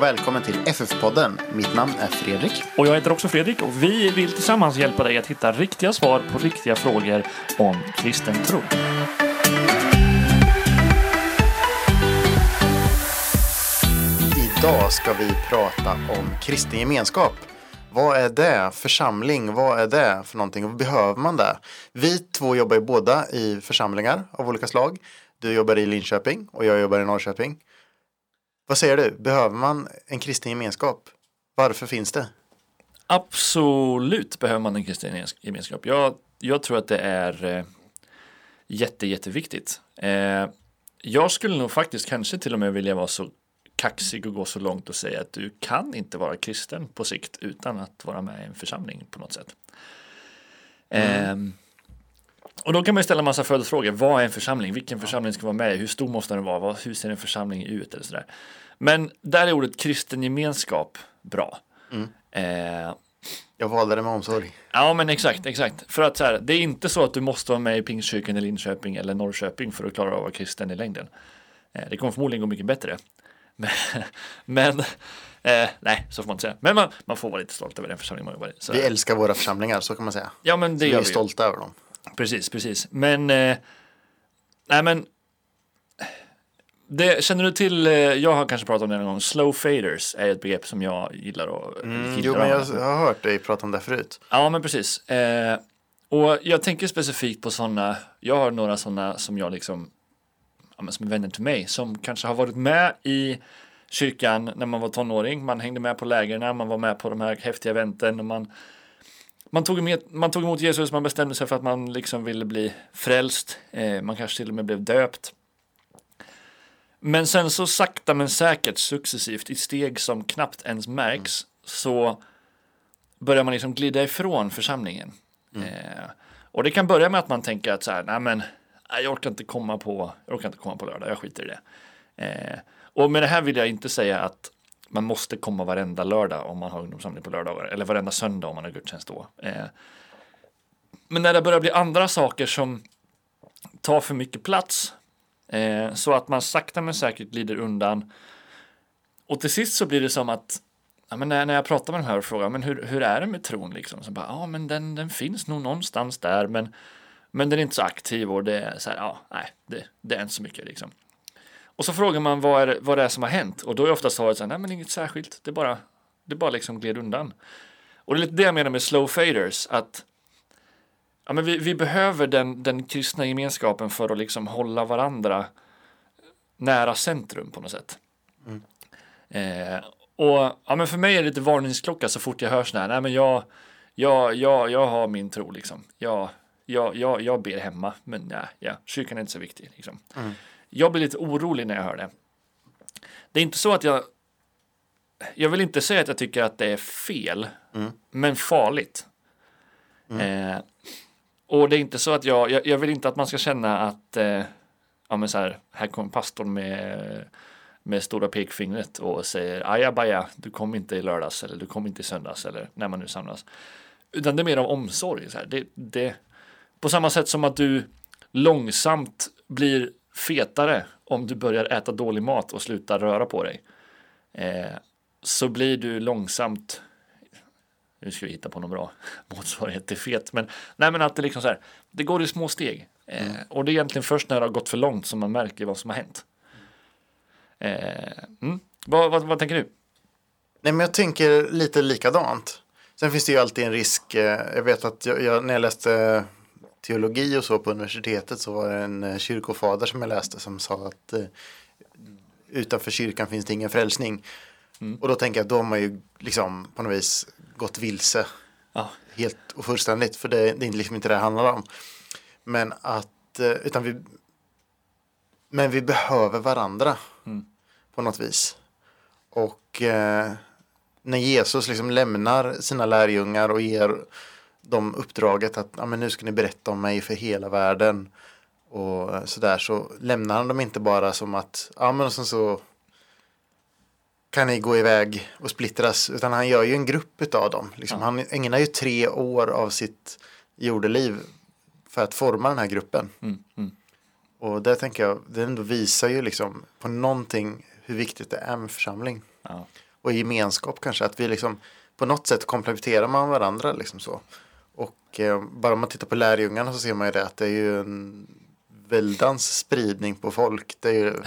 och välkommen till FF-podden. Mitt namn är Fredrik. Och jag heter också Fredrik och vi vill tillsammans hjälpa dig att hitta riktiga svar på riktiga frågor om kristen tro. Idag ska vi prata om kristen gemenskap. Vad är det? Församling, vad är det för någonting? Och behöver man det? Vi två jobbar ju båda i församlingar av olika slag. Du jobbar i Linköping och jag jobbar i Norrköping. Vad säger du? Behöver man en kristen gemenskap? Varför finns det? Absolut behöver man en kristen gemenskap. Jag, jag tror att det är eh, jätte, jätteviktigt. Eh, jag skulle nog faktiskt kanske till och med vilja vara så kaxig och gå så långt och säga att du kan inte vara kristen på sikt utan att vara med i en församling på något sätt. Mm. Eh, och då kan man ställa massa följdfrågor. Vad är en församling? Vilken församling ska vara med? Hur stor måste den vara? Hur ser en församling ut? Eller sådär. Men där är ordet kristen gemenskap bra. Mm. Eh, jag valde det med omsorg. Ja, men exakt, exakt. För att så här, det är inte så att du måste vara med i Pingstkyrkan i Linköping eller Norrköping för att klara av att vara kristen i längden. Eh, det kommer förmodligen gå mycket bättre. Men, men eh, nej, så får man inte säga. Men man, man får vara lite stolt över den församling man jobbar i. Så. Vi älskar våra församlingar, så kan man säga. Ja, men det så gör vi är stolta över dem. Precis, precis. Men, eh, nej men, det, känner du till, eh, jag har kanske pratat om det en gång, slow faders är ett begrepp som jag gillar och mm, Jo, men jag har hört dig prata om det förut. Ja, men precis. Eh, och jag tänker specifikt på sådana, jag har några sådana som jag liksom, ja, men som är vänner till mig, som kanske har varit med i kyrkan när man var tonåring, man hängde med på lägren, man var med på de här häftiga eventen och man man tog, med, man tog emot Jesus, man bestämde sig för att man liksom ville bli frälst. Eh, man kanske till och med blev döpt. Men sen så sakta men säkert successivt i steg som knappt ens märks mm. så börjar man liksom glida ifrån församlingen. Mm. Eh, och det kan börja med att man tänker att så här, nej men jag orkar inte komma på, jag orkar inte komma på lördag, jag skiter i det. Eh, och med det här vill jag inte säga att man måste komma varenda lördag om man har ungdomssamling på lördagar eller varenda söndag om man har gudstjänst då. Eh, men när det börjar bli andra saker som tar för mycket plats eh, så att man sakta men säkert glider undan. Och till sist så blir det som att ja, men när, när jag pratar med de här och frågar men hur, hur är det med tron liksom? Så bara, ja men den, den finns nog någonstans där men, men den är inte så aktiv och det är så här, ja nej det, det är inte så mycket liksom. Och så frågar man vad, är, vad det är som har hänt och då är ofta svaret så här, nej men inget särskilt, det bara, det bara liksom gled undan. Och det är lite det jag menar med slow faders, att ja, men vi, vi behöver den, den kristna gemenskapen för att liksom hålla varandra nära centrum på något sätt. Mm. Eh, och ja, men för mig är det lite varningsklocka så fort jag hör sådär, nej men jag, jag, jag, jag har min tro liksom. Jag, jag, jag, jag ber hemma, men nej, ja, kyrkan är inte så viktig. Liksom. Mm. Jag blir lite orolig när jag hör det. Det är inte så att jag jag vill inte säga att jag tycker att det är fel, mm. men farligt. Mm. Eh, och det är inte så att jag, jag, jag, vill inte att man ska känna att, eh, ja men så här, här kommer pastorn med, med stora pekfingret och säger ajabaja, du kom inte i lördags eller du kom inte i söndags eller när man nu samlas. Utan det är mer av omsorg. Så här. Det, det, på samma sätt som att du långsamt blir fetare om du börjar äta dålig mat och slutar röra på dig. Eh, så blir du långsamt nu ska vi hitta på någon bra motsvarighet till fet, men nej men att det liksom så här, det går i små steg. Eh, mm. och det är egentligen först när det har gått för långt som man märker vad som har hänt. Eh, mm. vad, vad, vad, tänker du? Nej men jag tänker lite likadant. Sen finns det ju alltid en risk, eh, jag vet att jag, jag, när jag läste teologi och så på universitetet så var det en kyrkofader som jag läste som sa att eh, utanför kyrkan finns det ingen frälsning. Mm. Och då tänker jag att då har man ju liksom på något vis gått vilse. Ja. Helt och fullständigt. För det, det är liksom inte det det handlar om. Men att, eh, utan vi, men vi behöver varandra mm. på något vis. Och eh, när Jesus liksom lämnar sina lärjungar och ger dem uppdraget att ja, men nu ska ni berätta om mig för hela världen. Och sådär så lämnar han dem inte bara som att ja men och sen så kan ni gå iväg och splittras. Utan han gör ju en grupp av dem. Liksom. Ja. Han ägnar ju tre år av sitt jordeliv för att forma den här gruppen. Mm, mm. Och det tänker jag, det ändå visar ju liksom på någonting hur viktigt det är med församling. Ja. och gemenskap kanske. Att vi liksom på något sätt komplementerar man varandra liksom så. Och eh, bara om man tittar på lärjungarna så ser man ju det att det är ju en väldans spridning på folk. Det är ju,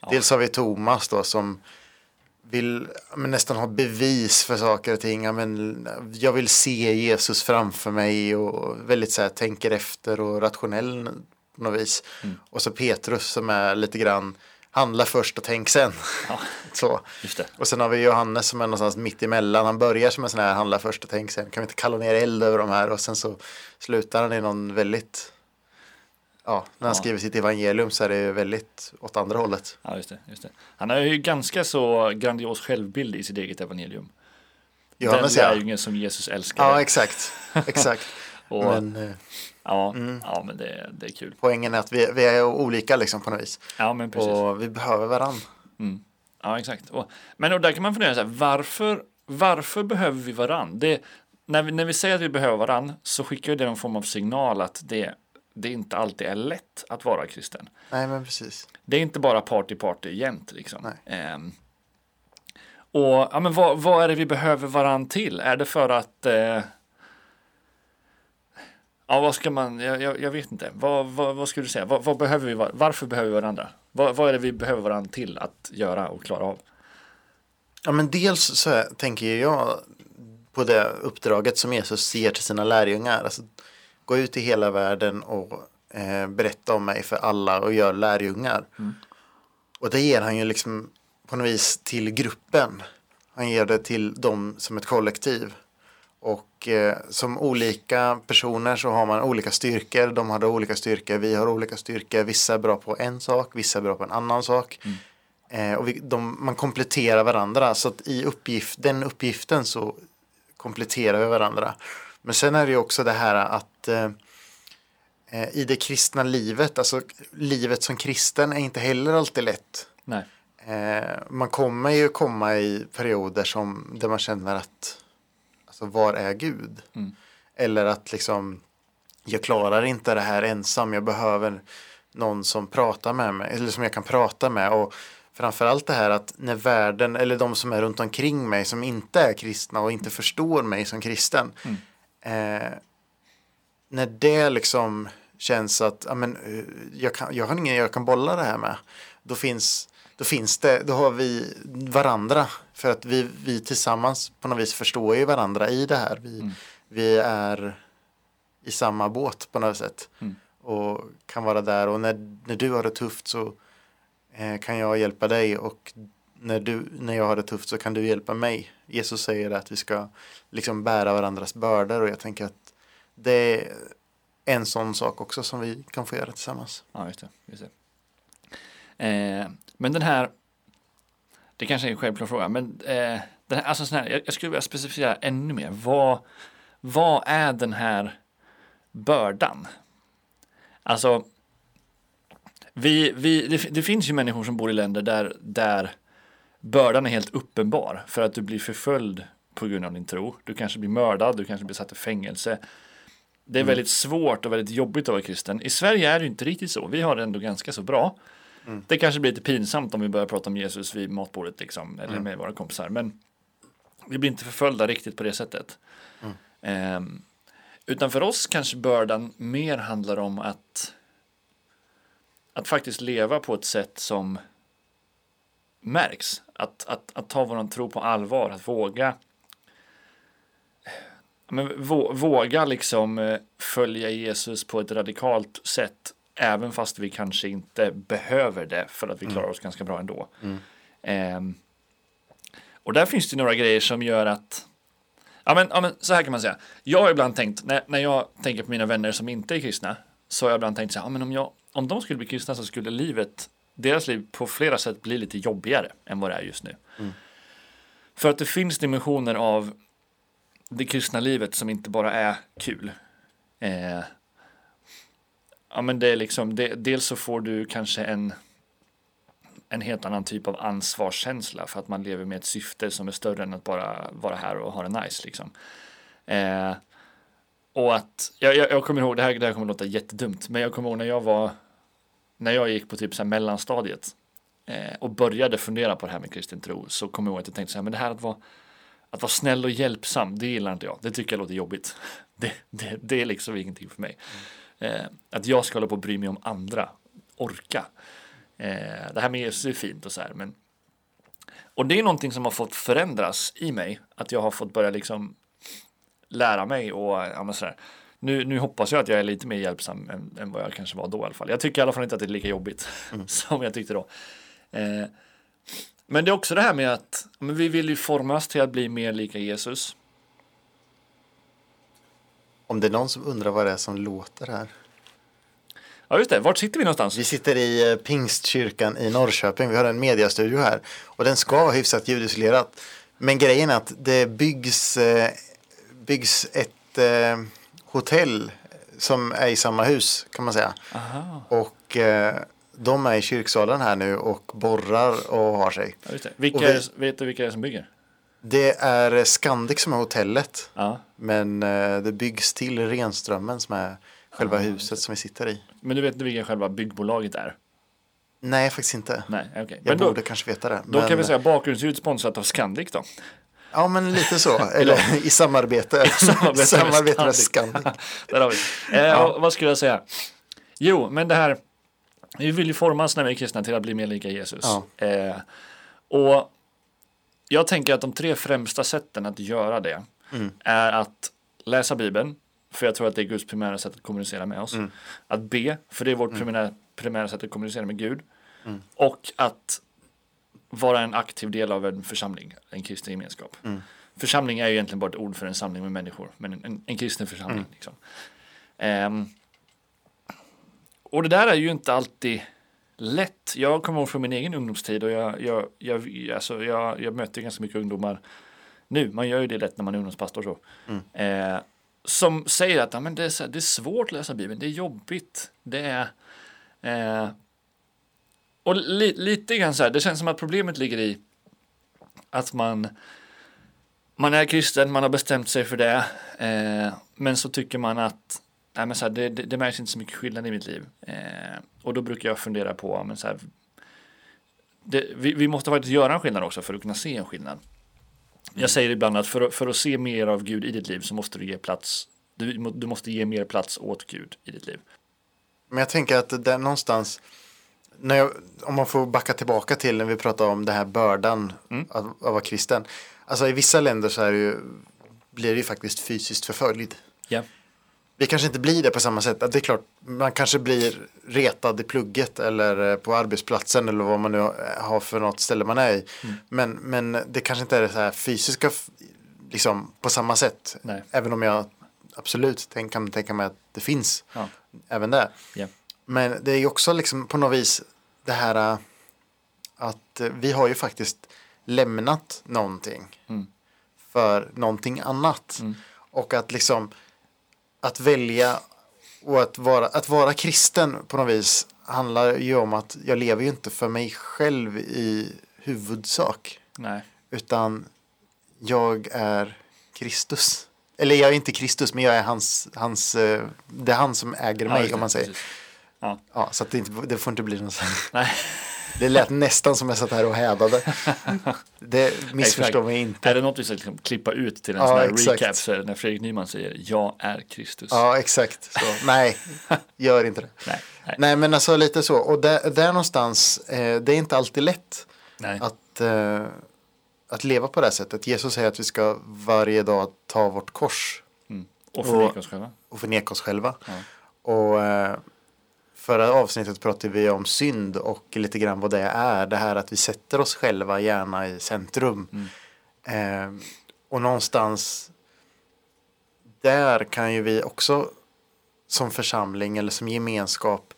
Ja. Dels har vi Thomas då som vill men nästan ha bevis för saker och ting. Ja, men, jag vill se Jesus framför mig och väldigt så här, tänker efter och rationell på något vis. Mm. Och så Petrus som är lite grann handla först och tänk sen. Ja, så. Och sen har vi Johannes som är någonstans mitt emellan. Han börjar som en sån här handla först och tänk sen. Kan vi inte kalla ner eld över de här? Och sen så slutar han i någon väldigt Ja, när han Ja. skriver sitt evangelium så är det väldigt åt andra hållet. Ja, just det, just det. Han har ju ganska så grandios självbild i sitt eget evangelium. Johannes Den ja. lärjungen som Jesus älskade. Ja, exakt. exakt. och, Men eh, ja, ja, men det, det är kul. poängen är att vi, vi är olika liksom på något vis. Ja, men precis. Och vi behöver varann. Ja, exakt. Och, men och där kan man fundera så här, varför, varför behöver vi varann? Det, när, vi, när vi säger att vi behöver varann så skickar det någon form av signal att det, det inte alltid är lätt att vara kristen. Nej, men precis. Det är inte bara party party jämt liksom. Ehm, och ja, men vad, vad är det vi behöver varann till? Är det för att eh, Ja, vad ska man, jag, jag, jag vet inte. Vad, vad, vad skulle du säga? Vad, vad behöver vi, var- varför behöver vi varandra? Vad, vad är det vi behöver varandra till att göra och klara av? Ja, men dels så tänker jag på det uppdraget som Jesus ger till sina lärjungar. Alltså, gå ut i hela världen och eh, berätta om mig för alla och gör lärjungar. Och det ger han ju liksom på något vis till gruppen. Han ger det till dem som ett kollektiv. Och eh, som olika personer så har man olika styrkor. De har olika styrkor, vi har olika styrkor. Vissa är bra på en sak, vissa är bra på en annan sak. Eh, och vi, de, man kompletterar varandra. Så att i uppgift, den uppgiften så kompletterar vi varandra. Men sen är det ju också det här att eh, eh, i det kristna livet, alltså livet som kristen är inte heller alltid lätt. Nej. Eh, man kommer ju komma i perioder som, där man känner att alltså, var är Gud? Mm. Eller att liksom jag klarar inte det här ensam, jag behöver någon som pratar med mig, eller som jag kan prata med. Och framförallt det här att när världen, eller de som är runt omkring mig som inte är kristna och inte förstår mig som kristen. Eh, när det liksom känns att ja, men, eh, jag, kan, jag har ingen jag kan bolla det här med. Då finns, då finns det, då har vi varandra. För att vi, vi tillsammans på något vis förstår ju varandra i det här. Vi, vi är i samma båt på något sätt. Mm. Och kan vara där och när, när du har det tufft så eh, kan jag hjälpa dig och när, du, när jag har det tufft så kan du hjälpa mig. Jesus säger att vi ska liksom bära varandras bördor och jag tänker att det är en sån sak också som vi kan få göra tillsammans. Ja, just det. Just det. Eh, men den här, det kanske är en självklar fråga, men eh, den här, alltså sån här, jag, jag skulle vilja specificera ännu mer. Vad, vad är den här bördan? Alltså, vi, vi, det, det finns ju människor som bor i länder där, där bördan är helt uppenbar för att du blir förföljd på grund av din tro. Du kanske blir mördad, du kanske blir satt i fängelse. Det är väldigt svårt och väldigt jobbigt att vara kristen. I Sverige är det inte riktigt så. Vi har det ändå ganska så bra. Det kanske blir lite pinsamt om vi börjar prata om Jesus vid matbordet liksom, eller med våra kompisar. Men vi blir inte förföljda riktigt på det sättet. Ehm, utan för oss kanske bördan mer handlar om att att faktiskt leva på ett sätt som märks. Att, att, att ta våran tro på allvar, att våga men vå- våga liksom eh, följa Jesus på ett radikalt sätt även fast vi kanske inte behöver det för att vi klarar oss ganska bra ändå. Ehm, och där finns det några grejer som gör att Ja men, ja men så här kan man säga. Jag har ibland tänkt, när, när jag tänker på mina vänner som inte är kristna, så har jag ibland tänkt så här, ja, men om, jag, om de skulle bli kristna så skulle livet, deras liv på flera sätt blir lite jobbigare än vad det är just nu. För att det finns dimensioner av det kristna livet som inte bara är kul. Eh, ja men det är liksom, det, dels så får du kanske en en helt annan typ av ansvarskänsla för att man lever med ett syfte som är större än att bara vara här och ha det nice liksom. Eh, och att, jag, jag, jag kommer ihåg, det här, det här kommer låta jättedumt, men jag kommer ihåg när jag var, när jag gick på typ så här mellanstadiet eh, och började fundera på det här med kristen tro så kom jag ihåg att jag tänkte så här, men det här att vara, att vara snäll och hjälpsam, det gillar inte jag. Det tycker jag låter jobbigt. Det, det, det är liksom ingenting för mig. Eh, att jag ska hålla på och bry mig om andra, orka. Eh, det här med Jesus är fint och så här, men och det är någonting som har fått förändras i mig, att jag har fått börja liksom lära mig och ja, men sådär. Nu, nu hoppas jag att jag är lite mer hjälpsam än, än vad jag kanske var då i alla fall. Jag tycker i alla fall inte att det är lika jobbigt Mm. som jag tyckte då. Eh, men det är också det här med att vi vill ju formas till att bli mer lika Jesus. Om det är någon som undrar vad det är som låter här. Ja just det, vart sitter vi någonstans? Vi sitter i eh, Pingstkyrkan i Norrköping. Vi har en mediastudio här. Och den ska vara hyfsat ljudisolerat. Men grejen är att det byggs, eh, byggs ett eh, hotell som är i samma hus kan man säga. Aha, Och eh, de är i kyrksalen här nu och borrar och har sig. ja. Vilka, Och vi- är vet du vilka det är som bygger? Det är Scandic som är hotellet. Ja. Men eh, det byggs till Renströmmen som är själva huset som vi sitter i. Men du vet inte vilka själva byggbolaget är? Nej, faktiskt inte. Nej, okej. Jag Men då, borde kanske veta det. då men, kan vi säga bakgrundsljud sponsrat av Scandic då. Ja, men lite så. Eller i samarbete. Samarbete samarbete med Scandic. Där har vi. Eh, och Vad skulle jag säga? Jo, men det här. Vi vill ju formas när vi är kristna till att bli mer lika Jesus. Ja. Eh, och jag tänker att de tre främsta sätten att göra det Mm. är att läsa Bibeln, för jag tror att det är Guds primära sätt att kommunicera med oss. Mm. Att be, för det är vårt primära, primära sätt att kommunicera med Gud. Och att vara en aktiv del av en församling, en kristen gemenskap. Församling är ju egentligen bara ett ord för en samling med människor, men en, en, en kristen församling. Liksom. Ehm, och det där är ju inte alltid lätt. Jag kommer ihåg från min egen ungdomstid och jag, jag, jag, alltså jag, jag möter ganska mycket ungdomar nu. Man gör ju det lätt när man är ungdomspastor så. Eh, som säger att ja, men det, är så här, det är svårt att läsa Bibeln, det är jobbigt. Det är... Eh, och li, lite grann så här, det känns som att problemet ligger i att man man är kristen, man har bestämt sig för det, eh, men så tycker man att nej, men så här, det, det, det märks inte så mycket skillnad i mitt liv. Eh, och då brukar jag fundera på, men så här, det, vi, vi måste faktiskt göra en skillnad också för att kunna se en skillnad. Jag säger ibland att för, att- för att se mer av Gud i ditt liv så måste du ge plats, du, du måste ge mer plats åt Gud i ditt liv. Men jag tänker att det är någonstans, jag, om man får backa tillbaka till när vi pratar om den här bördan Mm. av, av att vara kristen. Alltså i vissa länder så är det ju, blir det ju faktiskt fysiskt förföljd. Ja. Vi kanske inte blir det på samma sätt. Att Det är klart, man kanske blir retad i plugget eller eh, på arbetsplatsen eller vad man nu har för något ställe man är i. Mm. Men, men det kanske inte är det så här fysiska liksom, på samma sätt. Nej. Även om jag absolut tänk, kan tänka mig att det finns Ja. även där. Ja. Men det är ju också liksom på något vis det här äh, att äh, vi har ju faktiskt lämnat någonting Mm. för någonting annat. Mm. Och att liksom att välja och att vara, att vara kristen på något vis handlar ju om att jag lever ju inte för mig själv i huvudsak. Nej. Utan jag är Kristus. Eller jag är inte Kristus, men jag är hans, hans eh, det är han som äger Ja, mig det, om man säger. precis. Ja. Ja, så att det, inte, det får inte bli någon sån. Nej. Det lät nästan som jag satt här och hädade. Det missförstår mig inte. Är det något vi ska liksom klippa ut till en Ja, sån här exakt. recap så är det när Fredrik Nyman säger jag är Kristus. Ja, exakt. Så, nej, gör inte det. Nej, nej, Nej, men alltså lite så. Och där, där någonstans, eh, det är inte alltid lätt nej. att, eh, att leva på det här sättet. Jesus säger att vi ska varje dag ta vårt kors Mm. Och förneka oss själva. och förneka oss själva. Ja. Och eh, förra avsnittet pratade vi om synd och lite grann vad det är. Det här att vi sätter oss själva gärna i centrum. Mm. Eh, och någonstans där kan ju vi också som församling eller som gemenskap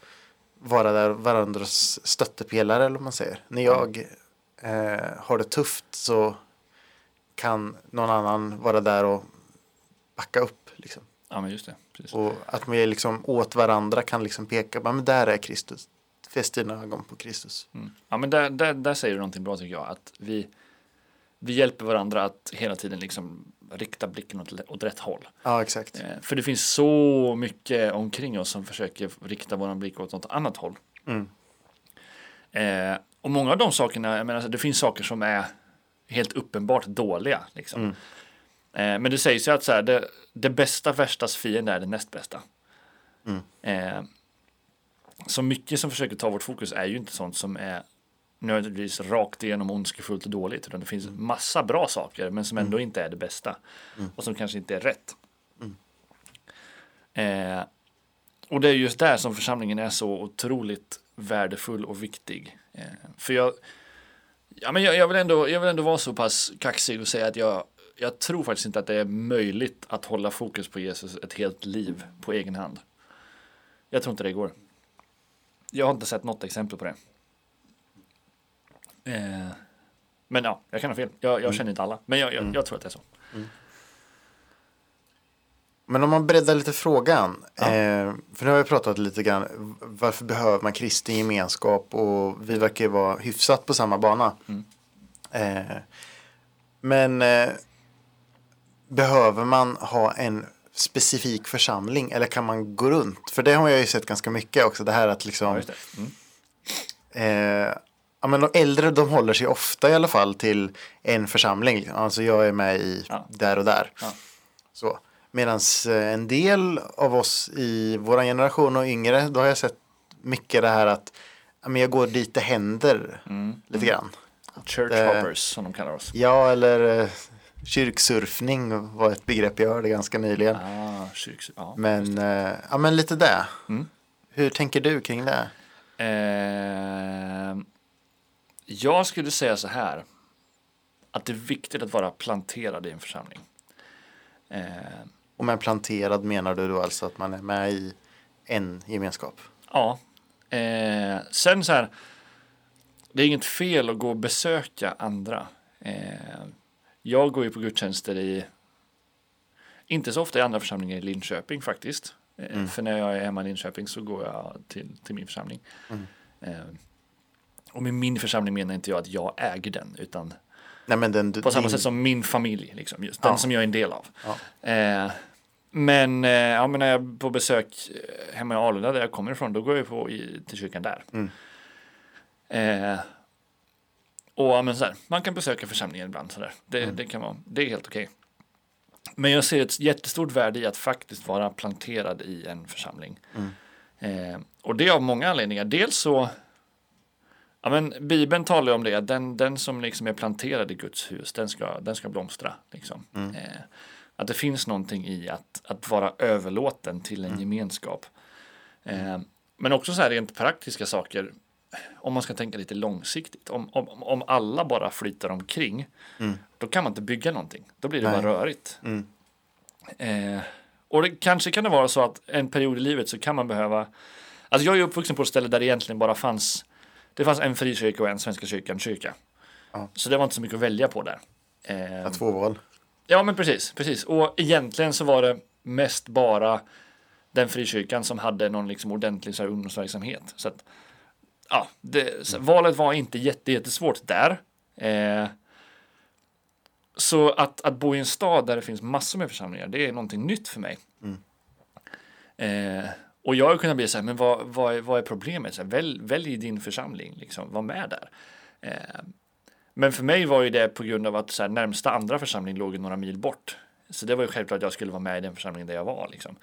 vara där varandras stöttepelare eller vad man säger. När jag eh, har det tufft så kan någon annan vara där och backa upp. Liksom. Ja, men just det. Precis. Och att vi liksom åt varandra kan liksom peka på, men där är Kristus. Fäst dina ögon på Kristus. Mm. Ja, men där, där, där säger du någonting bra tycker jag. Att vi, vi hjälper varandra att hela tiden liksom rikta blicken åt, åt rätt håll. Ja, exakt. Eh, för det finns så mycket omkring oss som försöker rikta vår blick åt något annat håll. Mm. Eh, och många av de sakerna, jag menar, alltså, det finns saker som är helt uppenbart dåliga. Liksom. Mm. Eh, men det sägs ju att så här, det, det bästa värstas fiende är det näst bästa. Mm. Eh, så mycket som försöker ta vårt fokus är ju inte sånt som är nödvändigtvis rakt igenom ondskefullt och dåligt. Utan det finns massa bra saker men som ändå inte är det bästa. Och som kanske inte är rätt. Eh, och det är just där som församlingen är så otroligt värdefull och viktig. Eh, för jag, ja, men jag, jag, vill ändå, jag vill ändå vara så pass kaxig och säga att jag, jag tror faktiskt inte att det är möjligt att hålla fokus på Jesus ett helt liv på egen hand. Jag tror inte det går. Jag har inte sett något exempel på det. Eh, men ja, jag kan ha fel. Jag, jag känner inte alla. Men jag, jag, jag tror att det är så. Men om man breddar lite frågan. Ja. Eh, för nu har vi pratat lite grann. Varför behöver man kristen gemenskap? Och vi verkar ju vara hyfsat på samma bana. Mm. Eh, men eh, behöver man ha en specifik församling? Eller kan man gå runt? För det har jag ju sett ganska mycket också. Det här att liksom. Ja. Mm. Eh, ja, men de äldre de håller sig ofta i alla fall till en församling. Alltså jag är med i Ja. där och där. Ja. Så. Medan en del av oss i vår generation och yngre, då har jag sett mycket det här att men jag går dit det händer Mm. lite grann. Church Eh, hoppers som de kallar oss. Ja, eller eh, kyrksurfning var ett begrepp jag hörde ganska nyligen. Ah, kyrks, ja. Men, eh, ja, men lite det. Mm. Hur tänker du kring det? Eh, jag skulle säga så här. Att det är viktigt att vara planterad i en församling. Eh, Och med planterad menar du då alltså att man är med i en gemenskap? ja. Eh, sen så här. Det är inget fel att gå och besöka andra. Jag går ju på gudstjänster i inte så ofta i andra församlingar i Linköping faktiskt. Eh, Mm. För när jag är hemma i Linköping så går jag till, till min församling. Mm. Eh, och med min församling menar inte jag att jag äger den utan Nej, den, På samma din- sätt som min familj, liksom, just, den Ja. som jag är en del av. Ja. Eh, men, eh, ja, men när jag är på besök hemma i Alunda där jag kommer ifrån, då går jag på i, till kyrkan där. Mm. Och men så här, man kan besöka församlingen ibland. Så där. Det, Mm. det, kan vara, det är helt okej. Men jag ser ett jättestort värde i att faktiskt vara planterad i en församling. Mm. Eh, och det av många anledningar. Dels så Ja, men Bibeln talar om det, att den, den som liksom är planterad i Guds hus, den ska, den ska blomstra. Liksom. Mm. Eh, att det finns någonting i att, att vara överlåten till en Mm. gemenskap. Eh, men också så här rent praktiska saker, om man ska tänka lite långsiktigt. Om, om, om alla bara flyter omkring, Mm. då kan man inte bygga någonting. Då blir det Nej. bara rörigt. Mm. Eh, och det, kanske kan det vara så att en period i livet så kan man behöva Alltså jag är uppvuxen på ett ställe där det egentligen bara fanns Det fanns en frikyrka och en Svenska kyrkan kyrka. Ja. Så det var inte så mycket att välja på där. Eh, Ja, två val. ja men precis, precis. Och egentligen så var det mest bara den frikyrkan som hade någon liksom ordentlig så här, ungdomsverksamhet. Så att, ja, det, så, valet var inte jätte, jättesvårt där. Eh, så att, att bo i en stad där det finns massor med församlingar, det är någonting nytt för mig. Mm. Eh, och jag har kunnat bli så här, men vad, vad, är, vad är problemet? Så här, välj, välj din församling, liksom, var med där. Eh, men för mig var ju det på grund av att så här, närmsta andra församling låg några mil bort. Så det var ju självklart att jag skulle vara med i den församlingen där jag var. Liksom.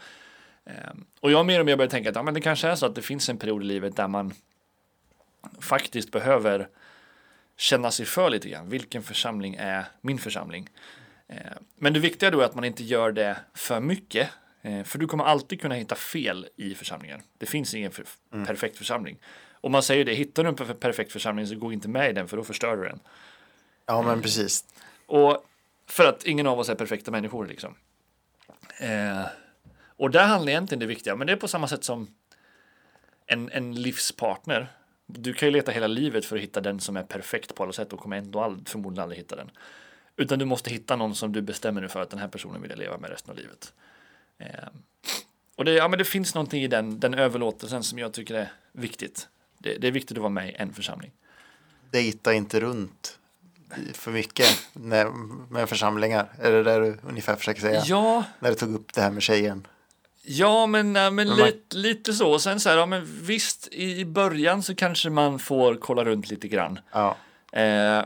Eh, och jag mer och mer började tänka att ja, men det kanske är så att det finns en period i livet där man faktiskt behöver känna sig för lite grann. Vilken församling är min församling? Eh, men det viktiga då är att man inte gör det för mycket. Eh, för du kommer alltid kunna hitta fel i församlingen. Det finns ingen för, perfekt församling. Och man säger det, hittar du en per- perfekt församling så gå inte med i den för då förstör du den. Ja, men precis. Och för att ingen av oss är perfekta människor liksom. Eh, och där handlar egentligen det viktiga, men det är på samma sätt som en, en livspartner. Du kan ju leta hela livet för att hitta den som är perfekt på alla sätt och kommer ändå ald- förmodligen aldrig hitta den. Utan du måste hitta någon som du bestämmer dig för att den här personen vill jag leva med resten av livet. Eh, och det, ja, men det finns någonting i den, den överlåtelsen som jag tycker är viktigt. Det, det är viktigt att vara med i en församling. Dejta inte runt för mycket när, med församlingar. Är det där du ungefär försöker säga? Ja, När du tog upp det här med tjejen. Ja, men, nej, men, Men man- lite, lite så. Sen så här, ja, men visst, i början så kanske man får kolla runt lite grann. Ja, Eh,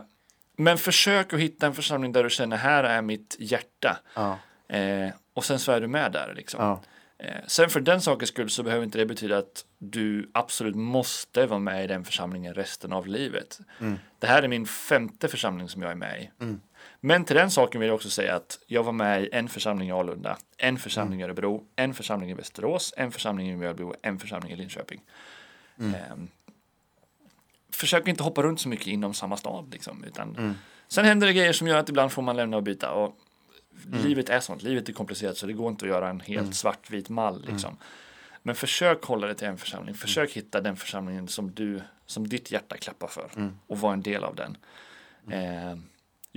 men försök att hitta en församling där du känner här är mitt hjärta. ja, Eh, och sen så är du med där liksom. ja. Eh, sen för den sakens skull så behöver inte det betyda att du absolut måste vara med i den församlingen resten av livet. Mm. Det här är min femte församling som jag är med i. Mm. Men till den saken vill jag också säga att jag var med i en församling i Alunda, en församling Mm. i Örebro, en församling i Västerås, en församling i Mjölby och en församling i Linköping. Mm. Ehm, försök inte hoppa runt så mycket inom samma stad liksom, utan Mm. sen händer det grejer som gör att ibland får man lämna och byta och Mm. livet är sånt, livet är komplicerat så det går inte att göra en helt svartvit mall liksom. Men försök hålla dig till en församling, försök hitta den församlingen som du, som ditt hjärta klappar för och vara en del av den. Eh,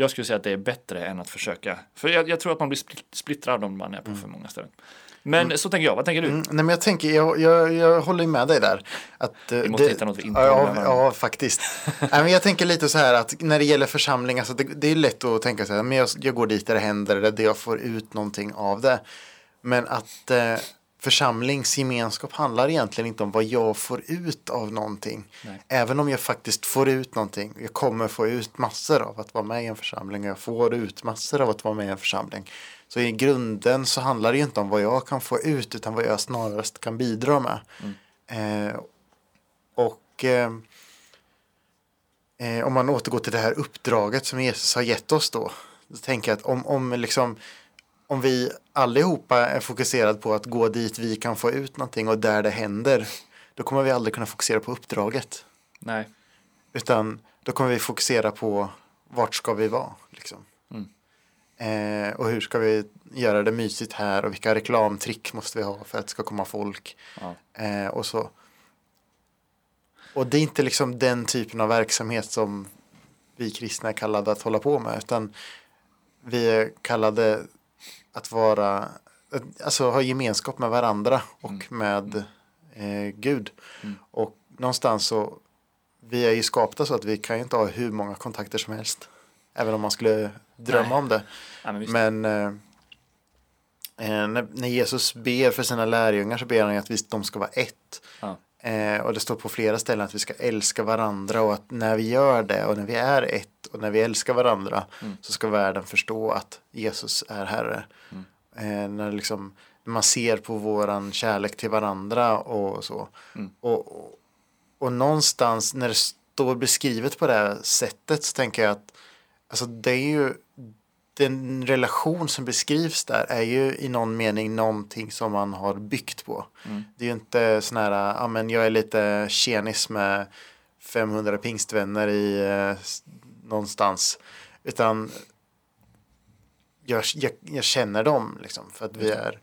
jag skulle säga att det är bättre än att försöka, för jag, jag tror att man blir split- splittrad om man är på för många ställen. Men så tänker jag, vad tänker du? Mm, nej, men jag tänker, jag, jag, jag håller med dig där. Att, eh, Vi måste hitta något vi inte ja, ja, faktiskt. nej, men jag tänker lite så här att när det gäller församling, alltså det, det är lätt att tänka så här, men jag, jag går dit där det händer, där det jag får ut någonting av det. Men att eh, församlingsgemenskap handlar egentligen inte om vad jag får ut av någonting. Nej. Även om jag faktiskt får ut någonting. Jag kommer få ut massor av att vara med i en församling. och Jag får ut massor av att vara med i en församling. Så i grunden så handlar det ju inte om vad jag kan få ut utan vad jag snarast kan bidra med. Eh, och eh, eh, om man återgår till det här uppdraget som Jesus har gett oss då. Så tänker jag att om, om, liksom, om vi allihopa är fokuserade på att gå dit vi kan få ut någonting och där det händer. Då kommer vi aldrig kunna fokusera på uppdraget. Nej, Utan då kommer vi fokusera på vart ska vi vara. Liksom. Mm. Eh, och hur ska vi göra det mysigt här och vilka reklamtrick måste vi ha för att det ska komma folk. ja. Eh, och så. Och det är inte liksom den typen av verksamhet som vi kristna är kallade att hålla på med. Utan vi är kallade att vara, alltså ha gemenskap med varandra och med eh, Gud. Mm. Och någonstans så, vi är ju skapta så att vi kan ju inte ha hur många kontakter som helst. Även om man skulle drömma Nej. om det. Ja, men. Men eh, eh, när, när Jesus ber för sina lärjungar så ber han ju att vi, de ska vara ett. Ja. Eh, och det står på flera ställen att vi ska älska varandra och att när vi gör det och när vi är ett och när vi älskar varandra Mm. så ska världen förstå att Jesus är Herre. Mm. Eh, när liksom, man ser på våran kärlek till varandra och så. Mm. Och, och, och någonstans när det står beskrivet på det här sättet så tänker jag att alltså det är ju den relation som beskrivs där är ju i någon mening någonting som man har byggt på. Mm. Det är ju inte sån här, ja men jag är lite tjenis med 500 pingstvänner i eh, någonstans. Utan jag, jag, jag känner dem liksom för att vi är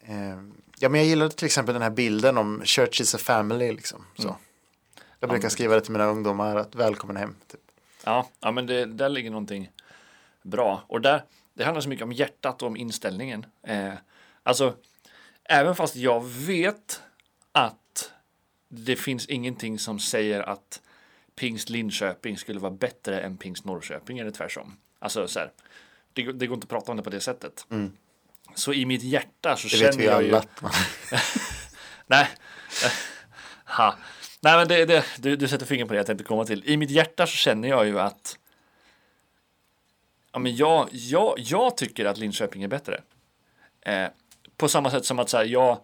eh, Ja men jag gillar till exempel den här bilden om church is a family liksom. Så. Mm. Jag brukar skriva det till mina ungdomar att välkommen hem. Typ. Ja, ja men det, där ligger någonting bra. Och där, det handlar så mycket om hjärtat och om inställningen. Eh, alltså, även fast jag vet att det finns ingenting som säger att Pingst Linköping skulle vara bättre än Pingst Norrköping eller tvärsom. Alltså så här, det, går- det går inte att prata om det på det sättet. Mm. Så i mitt hjärta så Det känner vet vi ju jag ju... alla. Nej. ha. Nej, men det, det, du, du sätter fingret på det jag tänkte komma till. I mitt hjärta så känner jag ju att ja, men jag, jag, jag tycker att Linköping är bättre. Eh, på samma sätt som att så här, jag,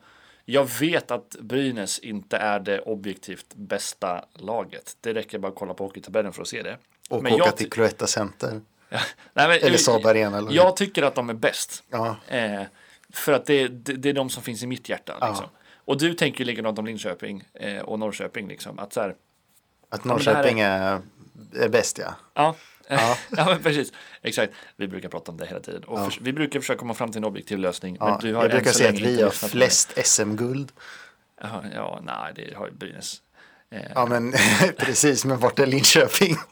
jag vet att Brynäs inte är det objektivt bästa laget. Det räcker bara att kolla på hockeytabellen för att se det. Och Men åka till Cloetta Center. Nej, men, Eller Saab Arena. Eller jag tycker att de är bäst. ja. Eh, för att det, det, det är de som finns i mitt hjärta. Ja. Liksom. Och du tänker likadant om Linköping eh, och Norrköping. Liksom. Att så här, Att det här Norrköping är, är bäst ja. ja, Ja. ja men precis. Exakt. Vi brukar prata om det hela tiden. Och Ja. vi brukar försöka komma fram till en objektiv lösning. ja. Men du har jag brukar säga att vi har flest SM-guld. Ja, ja, nej, det har ju Brynäs. Eh, Ja men precis, men vart är Linköping?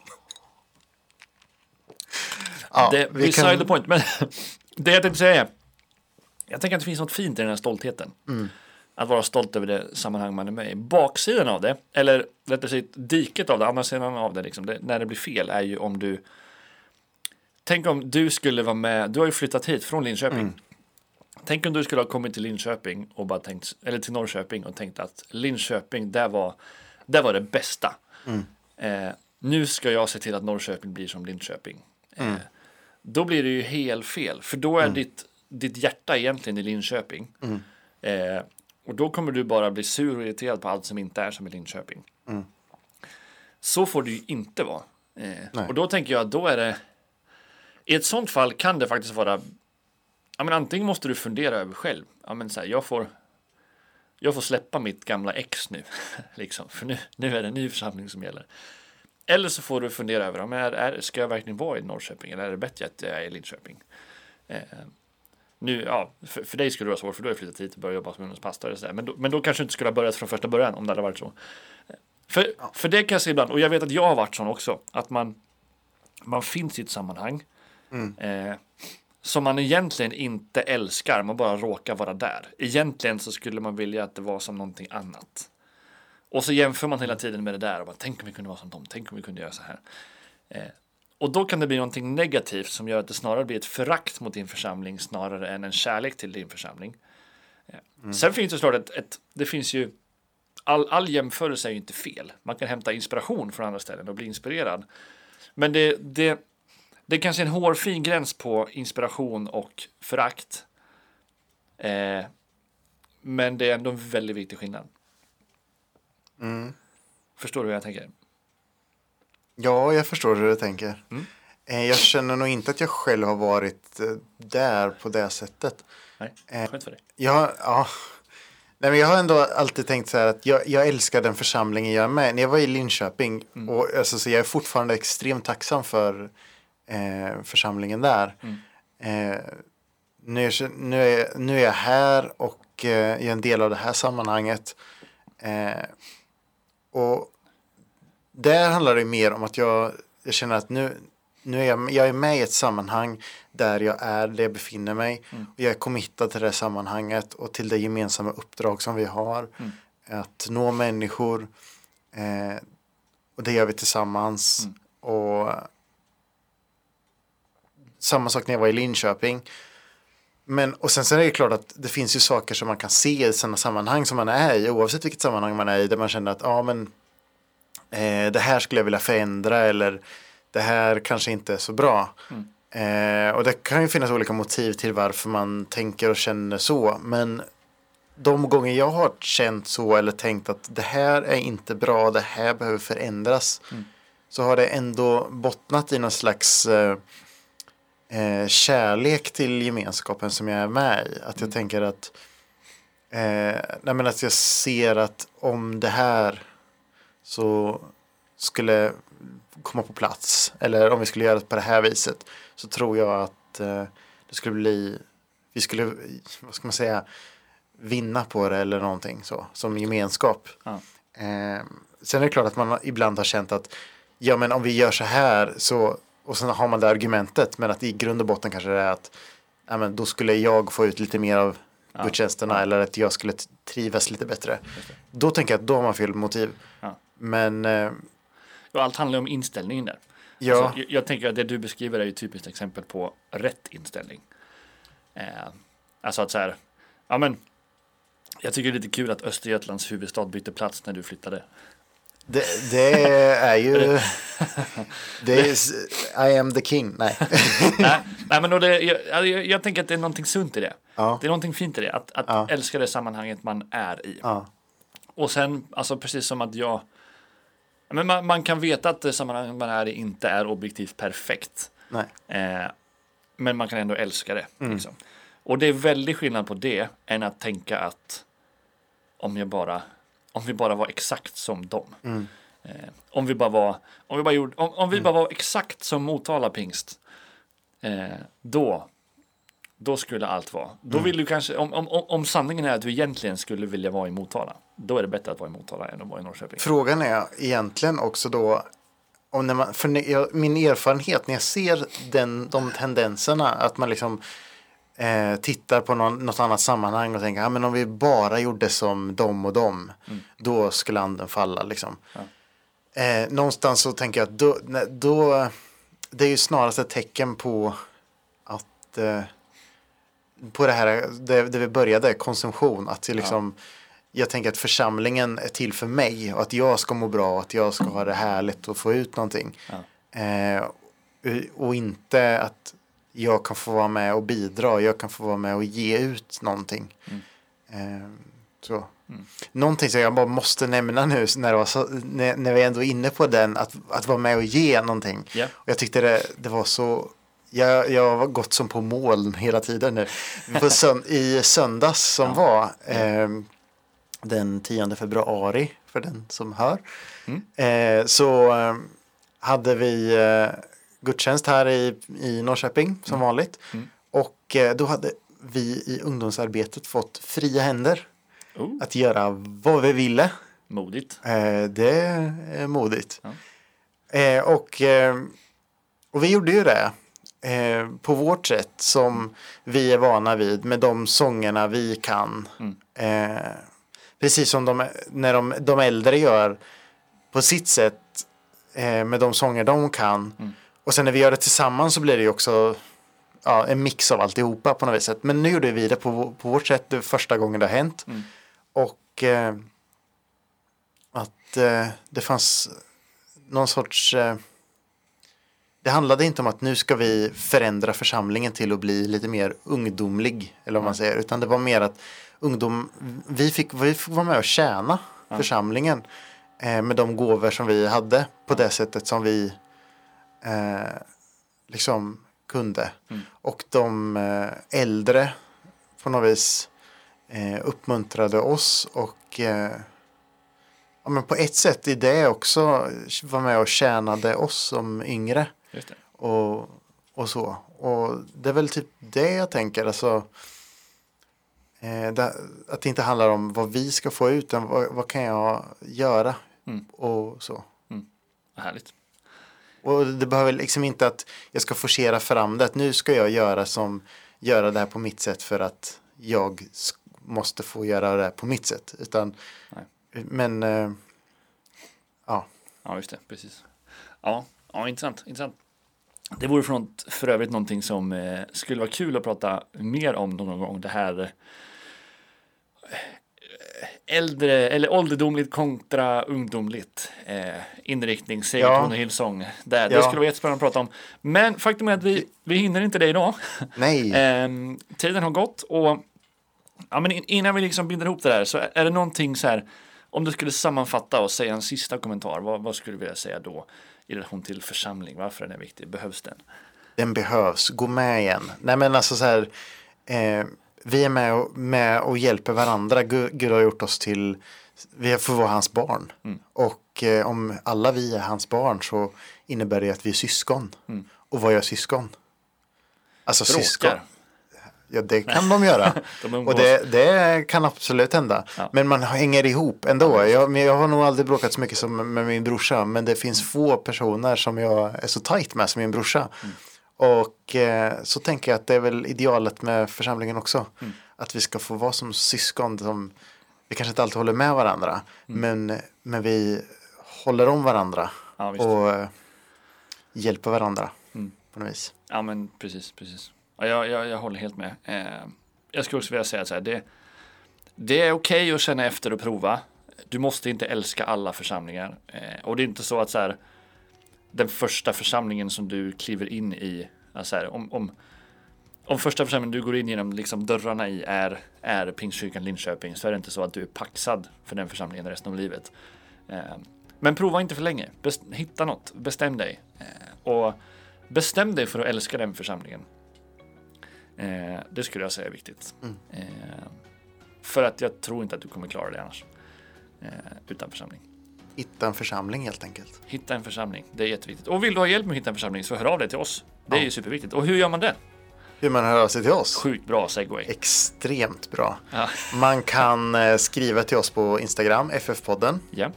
Ja, det, vi kan- the point. Men det jag tänkte säga är. Jag tänker att det finns något fint i den här stoltheten. Mm. Att vara stolt över det sammanhang man är med i. Baksidan av det, eller rättare sagt diket av det, andra sidan av det, liksom, det, när det blir fel är ju om du Tänk om du skulle vara med, du har ju flyttat hit från Linköping. Mm. Tänk om du skulle ha kommit till Linköping och bara tänkt, eller till Norrköping och tänkt att Linköping, där var, där var det bästa. Eh, nu ska jag se till att Norrköping blir som Linköping. Eh, då blir det ju helt fel, för då är ditt, ditt hjärta egentligen i Linköping. Eh, och då kommer du bara bli sur och irriterad på allt som inte är som i Linköping. Så får det ju inte vara. Eh, och då tänker jag att då är det, i ett sånt fall kan det faktiskt vara Ja, men antingen måste du fundera över själv. Ja, men så här, jag, får, jag får släppa mitt gamla ex nu. liksom, för nu, nu är det en ny församling som gäller. Eller så får du fundera över, ja, men är, är, ska jag verkligen vara i Norrköping eller är det bättre att jag är i Linköping? Eh, nu, ja, för, för dig skulle det vara svårt för du har flyttat hit och börjat jobba som ungdomspastor. och så där. Men, då, men då kanske du inte skulle ha börjat från första början om det hade varit så. För, för det kan jag se ibland, och jag vet att jag har varit sån också, att man, man finns i ett sammanhang eh, som man egentligen inte älskar, man bara råkar vara där. Egentligen så skulle man vilja att det var som någonting annat. Och så jämför man hela tiden med det där och bara tänk om vi kunde vara som dem, tänk om vi kunde göra så här. Eh, och då kan det bli någonting negativt som gör att det snarare blir ett förakt mot din församling snarare än en kärlek till din församling. Eh, Sen finns det såklart ett, ett, det finns ju all, all jämförelse är ju inte fel. Man kan hämta inspiration från andra ställen och bli inspirerad. Men det, det, det är kanske en hårfin gräns på inspiration och förakt. Eh, men det är ändå en väldigt viktig skillnad. Förstår du hur jag tänker? Ja, jag förstår hur du tänker. Eh, Jag känner nog inte att jag själv har varit eh, där på det sättet. Nej, Eh, skönt för dig. Jag, ja. Nej, men jag har ändå alltid tänkt så här att jag, jag älskar den församlingen jag är med. När jag var i Linköping, och alltså, så jag är fortfarande extremt tacksam för eh, församlingen där. Eh, nu, är, nu, är, nu är jag här och eh, jag är en del av det här sammanhanget. Och där handlar det mer om att jag, jag känner att nu, nu är jag, jag är med i ett sammanhang där jag är, där jag befinner mig. Och jag är committad till det här sammanhanget och till det gemensamma uppdrag som vi har. Att nå människor. Eh, och det gör vi tillsammans. Och samma sak när jag var i Linköping. Men, och sen så är det klart att det finns ju saker som man kan se i sådana sammanhang som man är i, oavsett vilket sammanhang man är i, där man känner att ja, men eh, det här skulle jag vilja förändra eller det här kanske inte är så bra. Eh, och det kan ju finnas olika motiv till varför man tänker och känner så, men de gånger jag har känt så eller tänkt att det här är inte bra, det här behöver förändras, så har det ändå bottnat i någon slags eh, eh, kärlek till gemenskapen som jag är med i. Att jag tänker att, eh, nej men att jag ser att om det här så skulle komma på plats eller om vi skulle göra det på det här viset så tror jag att eh, det skulle bli, vi skulle, vad ska man säga, vinna på det eller någonting så, som gemenskap. Ja. Eh, sen är det klart att man ibland har känt att ja men om vi gör så här så och sen har man det argumentet men att i grund och botten kanske det är att ja, men då skulle jag få ut lite mer av Ja. gudstjänsterna eller att jag skulle trivas lite bättre. Då tänker jag att då har man fel motiv. Ja. Men eh, Och allt handlar om inställningen där. ja, Alltså, jag, jag tänker att det du beskriver är ju ett typiskt exempel på rätt inställning. Eh, alltså att så här, ja men, jag tycker det är lite kul att Östergötlands huvudstad bytte plats när du flyttade. det, det är ju... det är, I am the king. Nej. nej, nej, men det, jag, jag, jag tänker att det är någonting sunt i det. Ja. Det är någonting fint i det, att, att Ja. älska det sammanhanget man är i. Ja. Och sen, alltså precis som att jag, Ja, men man, man kan veta att det sammanhanget man är i inte är objektivt perfekt. Nej. Eh, men man kan ändå älska det. Liksom. Och det är väldigt skillnad på det än att tänka att om jag bara, om vi bara var exakt som dem. Eh, om vi bara var, om vi bara gjorde, om, om vi bara var exakt som Motala pingst. Eh, då, då skulle allt vara. Då vill du kanske, om, om, om, om sanningen är att du egentligen skulle vilja vara i Motala. Då är det bättre att vara i Motala än att vara i Norrköping. Frågan är egentligen också då, om när man, för jag, min erfarenhet när jag ser den, de tendenserna, att man liksom eh, tittar på någon, något annat sammanhang och tänker, ja men om vi bara gjorde som dem och dem, då skulle anden falla liksom. Eh, någonstans så tänker jag att då, nej, då, det är ju snarast ett tecken på att eh, på det här, det, det vi började, konsumtion, att liksom, jag tänker att församlingen är till för mig och att jag ska må bra och att jag ska ha det härligt och få ut någonting. Eh, och inte att jag kan få vara med och bidra, jag kan få vara med och ge ut någonting. Eh, så. Någonting som jag bara måste nämna nu när, var så, när, när vi ändå är inne på den, att, att vara med och ge någonting. Ja. Och jag tyckte det, det var så, jag, jag har gått som på moln hela tiden nu. På sönd, I söndags som var, eh, den 10 februari för den som hör, eh, så eh, hade vi eh, gudstjänst här i, i Norrköping som vanligt. Och eh, då hade vi i ungdomsarbetet fått fria händer Oh, att göra vad vi ville. modigt. Eh, det är modigt. Eh, och, eh, och vi gjorde ju det eh, på vårt sätt som vi är vana vid med de sångerna vi kan. Eh, precis som de, när de, de äldre gör på sitt sätt eh, med de sånger de kan. Och sen när vi gör det tillsammans så blir det ju också ja, en mix av alltihopa på något vis. sätt. Men nu gjorde vi det på, på vårt sätt, det första gången det har hänt. Och eh, att eh, det fanns någon sorts... Eh, det handlade inte om att nu ska vi förändra församlingen till att bli lite mer ungdomlig, eller vad man säger, utan det var mer att ungdom, vi fick, vi fick vara med och tjäna församlingen eh, med de gåvor som vi hade på det sättet som vi eh, liksom kunde. Och de eh, äldre på något vis eh, uppmuntrade oss och eh, ja, men på ett sätt i det också var med och tjänade oss som yngre och, och så. Och det är väl typ det jag tänker. Alltså, att det inte handlar om vad vi ska få ut, utan vad, vad kan jag göra och så. Vad härligt. Och det behöver liksom inte att jag ska forcera fram det. Att nu ska jag göra som göra det här på mitt sätt för att jag måste få göra det här på mitt sätt. Utan, men eh, ja, Ja, just det. Precis. Ja, ja intressant. intressant. Det vore för, något, för övrigt någonting som eh, skulle vara kul att prata mer om någon gång. Det här eh, äldre eller ålderdomligt kontra ungdomligt eh, inriktning, Seger Ja. Tornehillsång. Där. Det Ja. skulle vara jättespännande att prata om. Men faktum är att vi, vi hinner inte det idag. nej. Ehm, tiden har gått och ja, men in- innan vi liksom binder ihop det där så är det någonting så här om du skulle sammanfatta och säga en sista kommentar, vad, vad skulle du vilja säga då i relation till församling? Varför är den viktig? Behövs den? Den behövs. Gå med igen. Nej men alltså så här. Eh, vi är med och, med och hjälper varandra. Gud, Gud har gjort oss till. Vi får vara hans barn. Och eh, om alla vi är hans barn så innebär det att vi är syskon. Och vad gör syskon? Alltså syskon. Bråkar. Ja, det kan de göra. De och det, det kan absolut hända. Ja. Men man hänger ihop ändå. Jag, jag har nog aldrig bråkat så mycket som med min brorsa. Men det finns få personer som jag är så tajt med som min brorsa. Och eh, så tänker jag att det är väl idealet med församlingen också. Att vi ska få vara som syskon. Som, vi kanske inte alltid håller med varandra. Men, men vi håller om varandra. Ja, och eh, hjälper varandra. På något vis. Ja, men precis, precis. Ja, jag, jag, jag håller helt med. Eh, jag skulle också vilja säga så här, det, det är okej att känna efter och prova. Du måste inte älska alla församlingar. Eh, och det är inte så att så här, den första församlingen som du kliver in i, alltså här, om, om, om första församlingen du går in genom liksom dörrarna i är, är Pingstkyrkan Linköping så är det inte så att du är paxad för den församlingen resten av livet. Eh, men prova inte för länge. Best, hitta något. Bestäm dig. Eh, och bestäm dig för att älska den församlingen. Eh, det skulle jag säga är viktigt. Eh, för att jag tror inte att du kommer klara det annars. Utan församling. Hitta en församling helt enkelt. Hitta en församling. Det är jätteviktigt. Och vill du ha hjälp med att hitta en församling så hör av dig till oss. Det är Ja. ju superviktigt. Och hur gör man det? Hur man hör av sig till oss. Sjukt bra segway. Extremt bra. Ja. Man kan eh, skriva till oss på Instagram, FF-podden. Ja.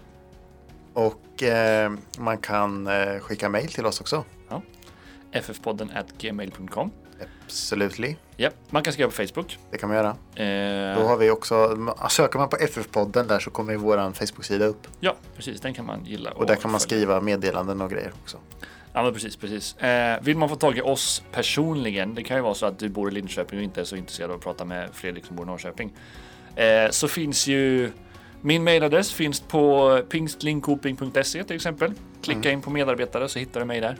Och eh, man kan eh, skicka mail till oss också. ja. ffpodden at gmail.com. Absolutely. Ja. Man kan skriva på Facebook. Det kan man göra. Eh, Då har vi också, söker man på FF-podden där så kommer vår Facebook-sida upp. Ja, precis. Den kan man gilla. Och där kan man skriva meddelanden och grejer också. Ja men precis, precis. Eh, vill man få tag i oss personligen, det kan ju vara så att du bor i Linköping och inte är så intresserad av att prata med Fredrik som bor i Norrköping. Eh, så finns ju min mailadress finns på pingstlinkoping.se till exempel. Klicka in på medarbetare så hittar du mig där.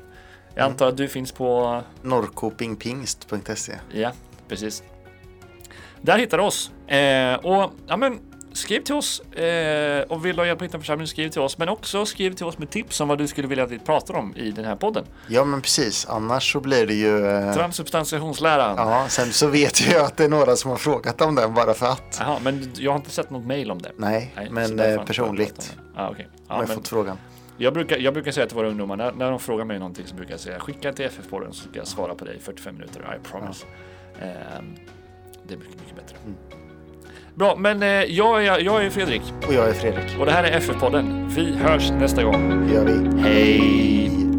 Jag antar att du finns på... Norrkopingpingst.se Ja, precis. Där hittar du oss. Eh, och ja, men skriv till oss. Eh, och vill du ha hjälp att hitta en församling, skriv till oss. Men också skriv till oss med tips om vad du skulle vilja att vi pratar om i den här podden. Ja men precis, annars så blir det ju... Eh... Transsubstantiationsläran. Ja, sen så vet jag att det är några som har frågat om den bara för att. Jaha, men jag har inte sett något mail om det. Nej, Nej, men har eh, personligt det. Ah, okay. har ja, men fått frågan. Jag, brukar, jag brukar säga till våra ungdomar, när, när de frågar mig någonting så brukar jag säga skicka till FF-podden så ska jag svara på dig i 45 minuter, I promise. Ehm, det är mycket, mycket bättre. Mm. Bra, men eh, jag, är, jag är Fredrik Och jag är Fredrik. och det här är FF-podden. Vi hörs nästa gång. Det gör vi. Hej!